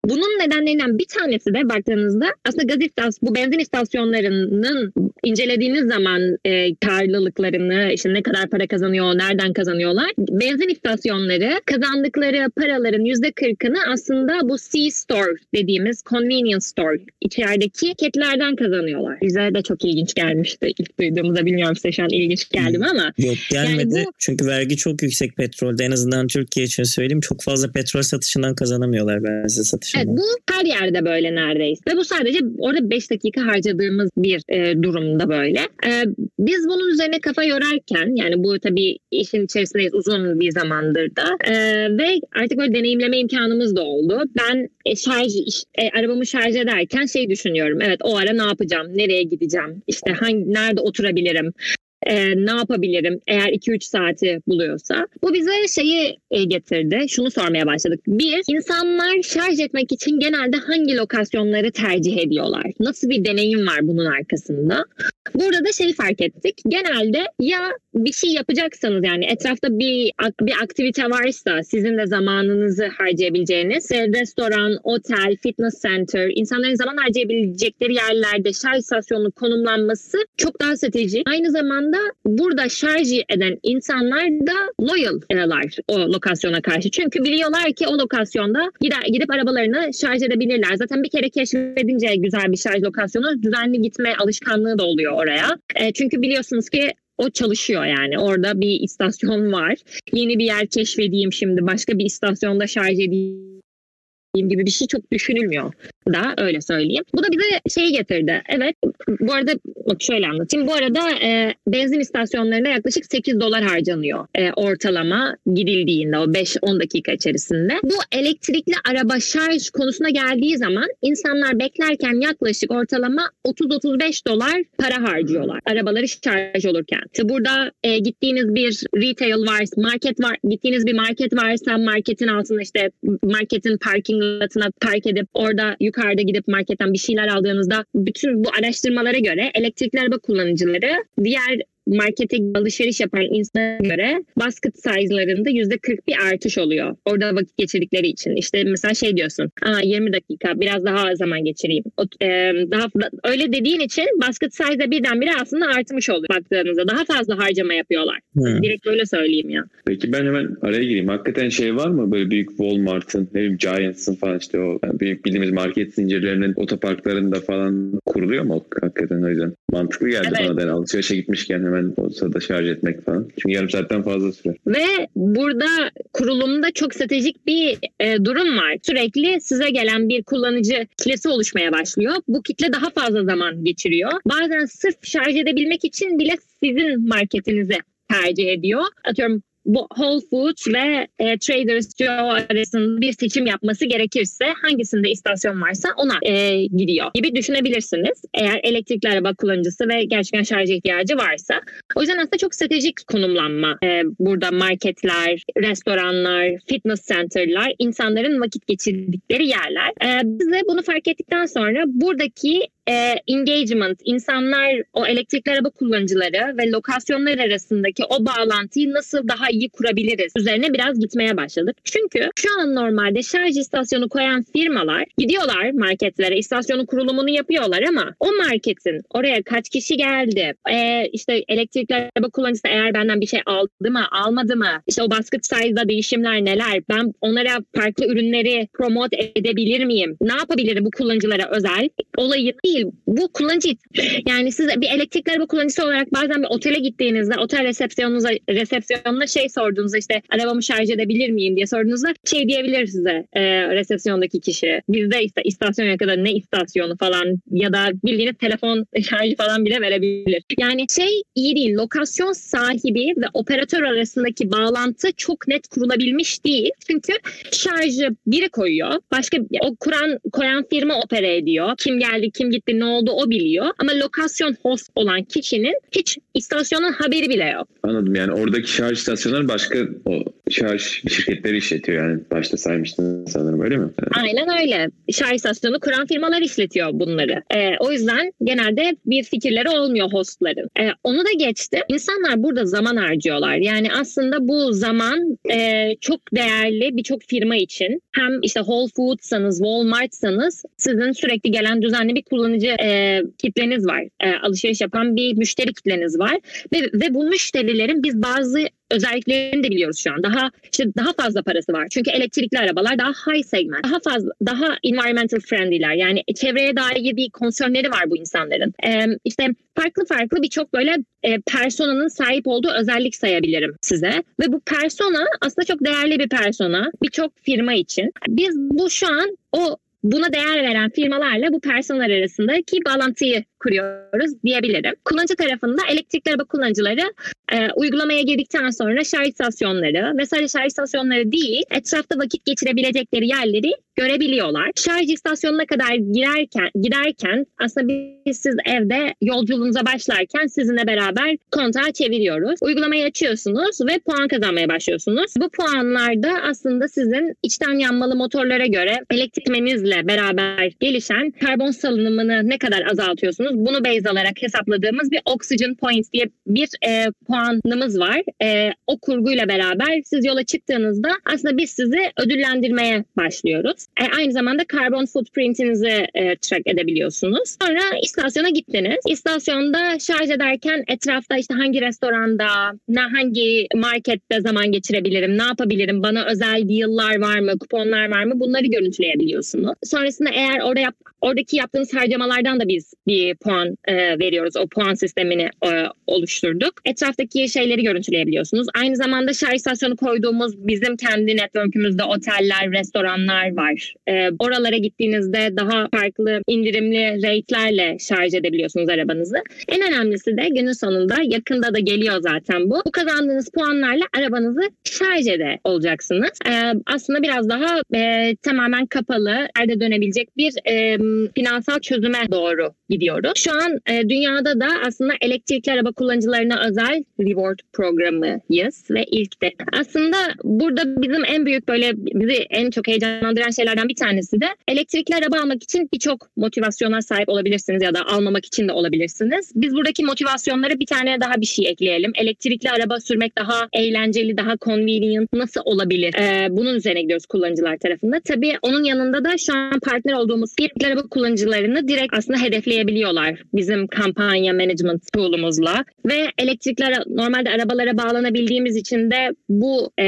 Bunun nedenlerinden bir tanesi de baktığınızda aslında gaz istasyon, bu benzin istasyonlarının incelediğiniz zaman e, karlılıklarını, işte ne kadar para kazanıyor, nereden kazanıyorlar. Benzin istasyonları kazandıkları paraların yüzde kırkını aslında bu C-Store dediğimiz convenience store içerideki ketlerden kazanıyorlar. Bize de çok ilginç gelmişti ilk duyduğumuzda. Bilmiyorum size şu an ilginç geldi mi ama Yok gelmedi. Yani bu- Çünkü vergi çok yüksek petrolde. En azından Türkiye için söyleyeyim. Çok fazla petrol satışından kazanamıyorlar benzin satışından. Evet bu her yerde böyle neredeyse. Ve bu sadece orada 5 dakika harcadığımız bir e, durumda böyle. E, biz bunun üzerine kafa yorarken yani bu tabii işin içerisindeyiz uzun bir zamandır da e, ve artık böyle deneyimleme imkanımız da oldu. Ben e, şarj e, arabamı şarj ederken şey düşünüyorum. Evet o ara ne yapacağım? Nereye gideceğim? İşte hangi nerede oturabilirim? E, ne yapabilirim eğer 2-3 saati buluyorsa. Bu bize şeyi e, getirdi. Şunu sormaya başladık. Bir, insanlar şarj etmek için genelde hangi lokasyonları tercih ediyorlar? Nasıl bir deneyim var bunun arkasında? Burada da şeyi fark ettik. Genelde ya bir şey yapacaksanız yani etrafta bir bir aktivite varsa sizin de zamanınızı harcayabileceğiniz e, restoran, otel, fitness center, insanların zaman harcayabilecekleri yerlerde şarj istasyonunun konumlanması çok daha stratejik. Aynı zamanda burada şarj eden insanlar da loyal'lar o lokasyona karşı. Çünkü biliyorlar ki o lokasyonda gider, gidip arabalarını şarj edebilirler. Zaten bir kere keşfedince güzel bir şarj lokasyonu düzenli gitme alışkanlığı da oluyor oraya. E, çünkü biliyorsunuz ki o çalışıyor yani. Orada bir istasyon var. Yeni bir yer keşfedeyim şimdi. Başka bir istasyonda şarj edeyim gibi bir şey çok düşünülmüyor da öyle söyleyeyim. Bu da bize şey getirdi. Evet bu arada bak şöyle anlatayım. Bu arada e, benzin istasyonlarına yaklaşık 8 dolar harcanıyor e, ortalama gidildiğinde o 5-10 dakika içerisinde. Bu elektrikli araba şarj konusuna geldiği zaman insanlar beklerken yaklaşık ortalama 30-35 dolar para harcıyorlar arabaları şarj olurken. İşte burada e, gittiğiniz bir retail varsa, market var, gittiğiniz bir market varsa marketin altında işte marketin parking lotuna park edip orada yukarıda gidip marketten bir şeyler aldığınızda bütün bu araştırmalara göre elektrikli araba kullanıcıları diğer markete alışveriş yapan insanlara göre basket size'larında yüzde 40 bir artış oluyor. Orada vakit geçirdikleri için. İşte mesela şey diyorsun. Aa 20 dakika biraz daha zaman geçireyim. O, e, daha öyle dediğin için basket size'da birdenbire aslında artmış oluyor baktığınızda. Daha fazla harcama yapıyorlar. Hı. Direkt öyle söyleyeyim ya. Peki ben hemen araya gireyim. Hakikaten şey var mı böyle büyük Walmart'ın, ne bileyim Giants'ın falan işte o yani büyük bildiğimiz market zincirlerinin otoparklarında falan kuruluyor mu? Hakikaten o yüzden mantıklı geldi Evet. bana da. Alışverişe gitmişken hemen o sırada şarj etmek falan. Çünkü yarım saatten fazla sürer. Ve burada kurulumda çok stratejik bir e, durum var. Sürekli size gelen bir kullanıcı kitlesi oluşmaya başlıyor. Bu kitle daha fazla zaman geçiriyor. Bazen sırf şarj edebilmek için bile sizin marketinizi tercih ediyor. Atıyorum bu Whole Foods ve e, Trader Joe arasında bir seçim yapması gerekirse hangisinde istasyon varsa ona e, gidiyor gibi düşünebilirsiniz. Eğer elektrikli araba kullanıcısı ve gerçekten şarj ihtiyacı varsa. O yüzden aslında çok stratejik konumlanma. Ee, burada marketler, restoranlar, fitness center'lar insanların vakit geçirdikleri yerler. Ee, biz de bunu fark ettikten sonra buradaki e, engagement, insanlar o elektrikli araba kullanıcıları ve lokasyonlar arasındaki o bağlantıyı nasıl daha kurabiliriz. Üzerine biraz gitmeye başladık. Çünkü şu an normalde şarj istasyonu koyan firmalar gidiyorlar marketlere, istasyonun kurulumunu yapıyorlar ama o marketin oraya kaç kişi geldi, e, işte elektrikli araba kullanıcısı eğer benden bir şey aldı mı, almadı mı, işte o basket size'da değişimler neler, ben onlara farklı ürünleri promote edebilir miyim, ne yapabilirim bu kullanıcılara özel olayı değil. Bu kullanıcı yani siz bir elektrikli araba kullanıcısı olarak bazen bir otele gittiğinizde otel resepsiyonunuza resepsiyonuna şey sorduğunuzda işte arabamı şarj edebilir miyim diye sorduğunuzda şey diyebilir size e, resepsiyondaki kişi. Bizde işte istasyon yakında ne istasyonu falan ya da bildiğiniz telefon (laughs) şarjı falan bile verebilir. Yani şey iyi değil. Lokasyon sahibi ve operatör arasındaki bağlantı çok net kurulabilmiş değil. Çünkü şarjı biri koyuyor. Başka o kuran koyan firma opera ediyor. Kim geldi, kim gitti, ne oldu o biliyor. Ama lokasyon host olan kişinin hiç istasyonun haberi bile yok. Anladım yani oradaki şarj istasyonları başka şarj şirketleri işletiyor yani başta saymıştın sanırım öyle mi? Aynen öyle. Şarj istasyonu kuran firmalar işletiyor bunları. Ee, o yüzden genelde bir fikirleri olmuyor hostların. Ee, onu da geçti. İnsanlar burada zaman harcıyorlar. Yani aslında bu zaman e, çok değerli birçok firma için. Hem işte Whole Foods'sanız, Walmart'sanız sizin sürekli gelen düzenli bir kullanıcı e, kitleniz var. E, alışveriş yapan bir müşteri kitleniz var. Ve, ve bu müşterilerin biz bazı özelliklerini de biliyoruz şu an. Daha işte daha fazla parası var. Çünkü elektrikli arabalar daha high segment. Daha fazla daha environmental friendly'ler. Yani çevreye dair bir konsörleri var bu insanların. Ee, işte farklı farklı birçok böyle e, personanın sahip olduğu özellik sayabilirim size. Ve bu persona aslında çok değerli bir persona birçok firma için. Biz bu şu an o buna değer veren firmalarla bu personel arasındaki bağlantıyı kuruyoruz diyebilirim. Kullanıcı tarafında elektrikli araba kullanıcıları e, uygulamaya girdikten sonra şarj istasyonları, mesela şarj istasyonları değil, etrafta vakit geçirebilecekleri yerleri görebiliyorlar. Şarj istasyonuna kadar girerken, giderken aslında biz siz evde yolculuğunuza başlarken sizinle beraber kontağı çeviriyoruz. Uygulamayı açıyorsunuz ve puan kazanmaya başlıyorsunuz. Bu puanlarda aslında sizin içten yanmalı motorlara göre elektrikmenizle beraber gelişen karbon salınımını ne kadar azaltıyorsunuz bunu base alarak hesapladığımız bir oxygen points diye bir e, puanımız var. E, o kurguyla beraber siz yola çıktığınızda aslında biz sizi ödüllendirmeye başlıyoruz. E, aynı zamanda karbon footprintinizi e, track edebiliyorsunuz. Sonra istasyona gittiniz. İstasyonda şarj ederken etrafta işte hangi restoranda, ne hangi markette zaman geçirebilirim, ne yapabilirim, bana özel deal'lar var mı, kuponlar var mı bunları görüntüleyebiliyorsunuz. Sonrasında eğer orada oradaki yaptığınız harcamalardan da biz bir puan e, veriyoruz. O puan sistemini e, oluşturduk. Etraftaki şeyleri görüntüleyebiliyorsunuz. Aynı zamanda şarj istasyonu koyduğumuz bizim kendi network'ümüzde oteller, restoranlar var. E, oralara gittiğinizde daha farklı indirimli rate'lerle şarj edebiliyorsunuz arabanızı. En önemlisi de günün sonunda yakında da geliyor zaten bu. Bu kazandığınız puanlarla arabanızı şarj ede olacaksınız. E, aslında biraz daha e, tamamen kapalı, yerde dönebilecek bir e, finansal çözüme doğru gidiyoruz. Şu an e, dünyada da aslında elektrikli araba kullanıcılarına özel reward programıyız ve ilk de. Aslında burada bizim en büyük böyle bizi en çok heyecanlandıran şeylerden bir tanesi de elektrikli araba almak için birçok motivasyona sahip olabilirsiniz ya da almamak için de olabilirsiniz. Biz buradaki motivasyonlara bir tane daha bir şey ekleyelim. Elektrikli araba sürmek daha eğlenceli, daha convenient nasıl olabilir? Ee, bunun üzerine gidiyoruz kullanıcılar tarafında. Tabii onun yanında da şu an partner olduğumuz elektrikli araba kullanıcılarını direkt aslında hedefleyebiliyorlar bizim kampanya management tool'umuzla ve elektrikli normalde arabalara bağlanabildiğimiz için de bu e,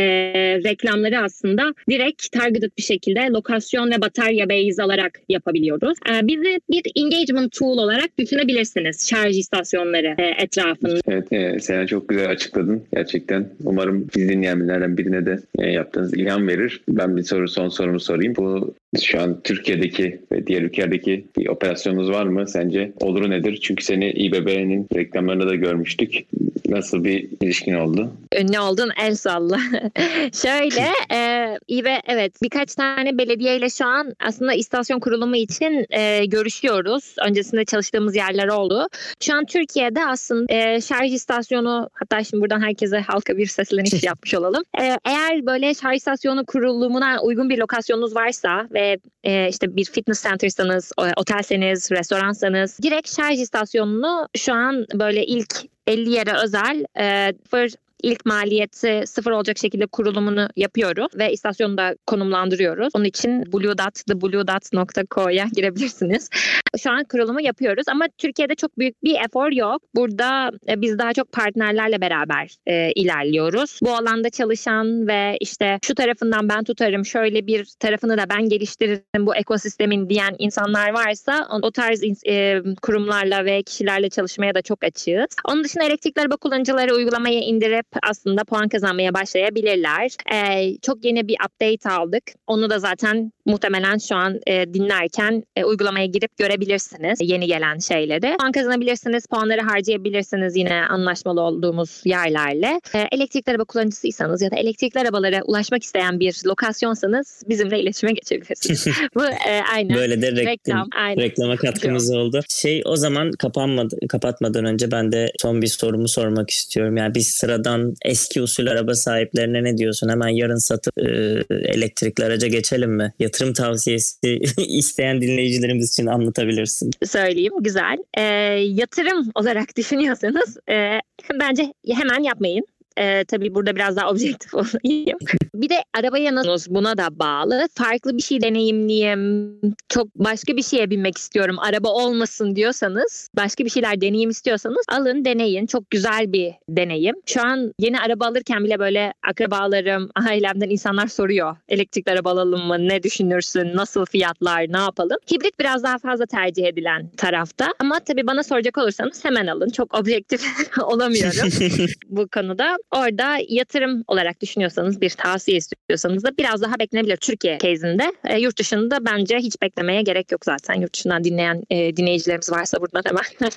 reklamları aslında direkt targeted bir şekilde lokasyon ve batarya base alarak yapabiliyoruz. E, bizi bir engagement tool olarak düşünebilirsiniz şarj istasyonları e, etrafında. Evet, e, Sena çok güzel açıkladın gerçekten. Umarım biz dinleyenlerden birine de e, yaptığınız ilham verir. Ben bir soru son sorumu sorayım. Bu şu an Türkiye'deki ve diğer ülkelerdeki bir operasyonunuz var mı sence? oluru nedir? Çünkü seni İBB'nin reklamlarında da görmüştük. Nasıl bir ilişkin oldu? Ünlü oldun el salla. (laughs) Şöyle (laughs) e, İBE evet birkaç tane belediyeyle şu an aslında istasyon kurulumu için e, görüşüyoruz. Öncesinde çalıştığımız yerler oldu. Şu an Türkiye'de aslında e, şarj istasyonu hatta şimdi buradan herkese halka bir sesleniş (laughs) yapmış olalım. E, eğer böyle şarj istasyonu kurulumuna uygun bir lokasyonunuz varsa ve e, işte bir fitness center'sanız, otelseniz, restoransanız direkt şarj istasyonunu şu an böyle ilk 50 yere özel e, ilk maliyeti sıfır olacak şekilde kurulumunu yapıyoruz ve istasyonu da konumlandırıyoruz. Onun için blue.thebluedot.co'ya girebilirsiniz. Şu an kurulumu yapıyoruz ama Türkiye'de çok büyük bir efor yok. Burada e, biz daha çok partnerlerle beraber e, ilerliyoruz. Bu alanda çalışan ve işte şu tarafından ben tutarım, şöyle bir tarafını da ben geliştiririm bu ekosistemin diyen insanlar varsa o tarz e, kurumlarla ve kişilerle çalışmaya da çok açığız. Onun dışında elektrikli araba kullanıcıları uygulamayı indirip aslında puan kazanmaya başlayabilirler. Ee, çok yeni bir update aldık. Onu da zaten muhtemelen şu an e, dinlerken e, uygulamaya girip görebilirsiniz yeni gelen şeyleri. Puan kazanabilirsiniz, puanları harcayabilirsiniz yine anlaşmalı olduğumuz yerlerle. E, elektrikli araba kullanıcısıysanız ya da elektrikli arabalara ulaşmak isteyen bir lokasyonsanız bizimle iletişime geçebilirsiniz. (laughs) Bu e, aynen. Böyle de reklam, reklam aynen. reklama katkımız oldu. Şey o zaman kapanmadı, kapatmadan önce ben de son bir sorumu sormak istiyorum. Yani biz sıradan eski usul araba sahiplerine ne diyorsun? Hemen yarın satıp e, elektrikli araca geçelim mi? Yatırım tavsiyesi (laughs) isteyen dinleyicilerimiz için anlatabilirsin. Söyleyeyim güzel. E, yatırım olarak (laughs) düşünüyorsanız e, bence hemen yapmayın. Ee, tabii burada biraz daha (laughs) objektif olayım. bir de arabaya nasıl buna da bağlı. Farklı bir şey deneyimleyeyim. Çok başka bir şeye binmek istiyorum. Araba olmasın diyorsanız, başka bir şeyler deneyim istiyorsanız alın deneyin. Çok güzel bir deneyim. Şu an yeni araba alırken bile böyle akrabalarım, ailemden insanlar soruyor. Elektrikli araba alalım mı? Ne düşünürsün? Nasıl fiyatlar? Ne yapalım? Hibrit biraz daha fazla tercih edilen tarafta. Ama tabii bana soracak olursanız hemen alın. Çok objektif (laughs) olamıyorum (laughs) bu konuda. Orada yatırım olarak düşünüyorsanız bir tavsiye istiyorsanız da biraz daha beklenebilir Türkiye case'inde. E, yurt dışında bence hiç beklemeye gerek yok zaten. Yurt dışından dinleyen e, dinleyicilerimiz varsa buradan hemen (laughs)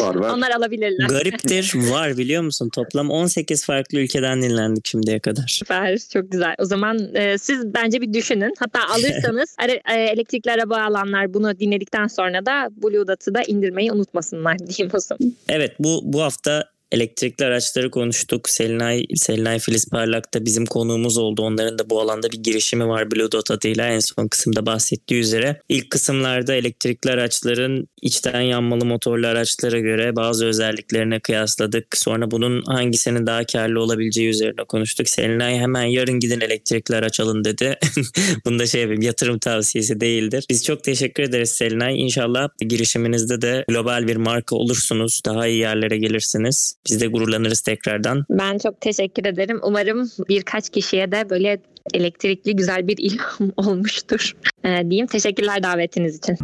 var, var. onlar alabilirler. Gariptir var biliyor musun? Toplam 18 farklı ülkeden dinlendik şimdiye kadar. Süper çok güzel. O zaman e, siz bence bir düşünün. Hatta (laughs) alırsanız e, elektrikli araba alanlar bunu dinledikten sonra da Blue Dot'ı da indirmeyi unutmasınlar diyeyim o zaman. Evet bu bu hafta elektrikli araçları konuştuk. Selinay, Selinay Filiz Parlak da bizim konuğumuz oldu. Onların da bu alanda bir girişimi var Blue Dot adıyla en son kısımda bahsettiği üzere. İlk kısımlarda elektrikli araçların içten yanmalı motorlu araçlara göre bazı özelliklerine kıyasladık. Sonra bunun hangisinin daha karlı olabileceği üzerine konuştuk. Selinay hemen yarın gidin elektrikli araç alın dedi. (laughs) Bunda şey yapayım yatırım tavsiyesi değildir. Biz çok teşekkür ederiz Selinay. İnşallah girişiminizde de global bir marka olursunuz. Daha iyi yerlere gelirsiniz. Biz de gururlanırız tekrardan. Ben çok teşekkür ederim. Umarım birkaç kişiye de böyle elektrikli güzel bir ilham (laughs) olmuştur. Ee, diyeyim. Teşekkürler davetiniz için.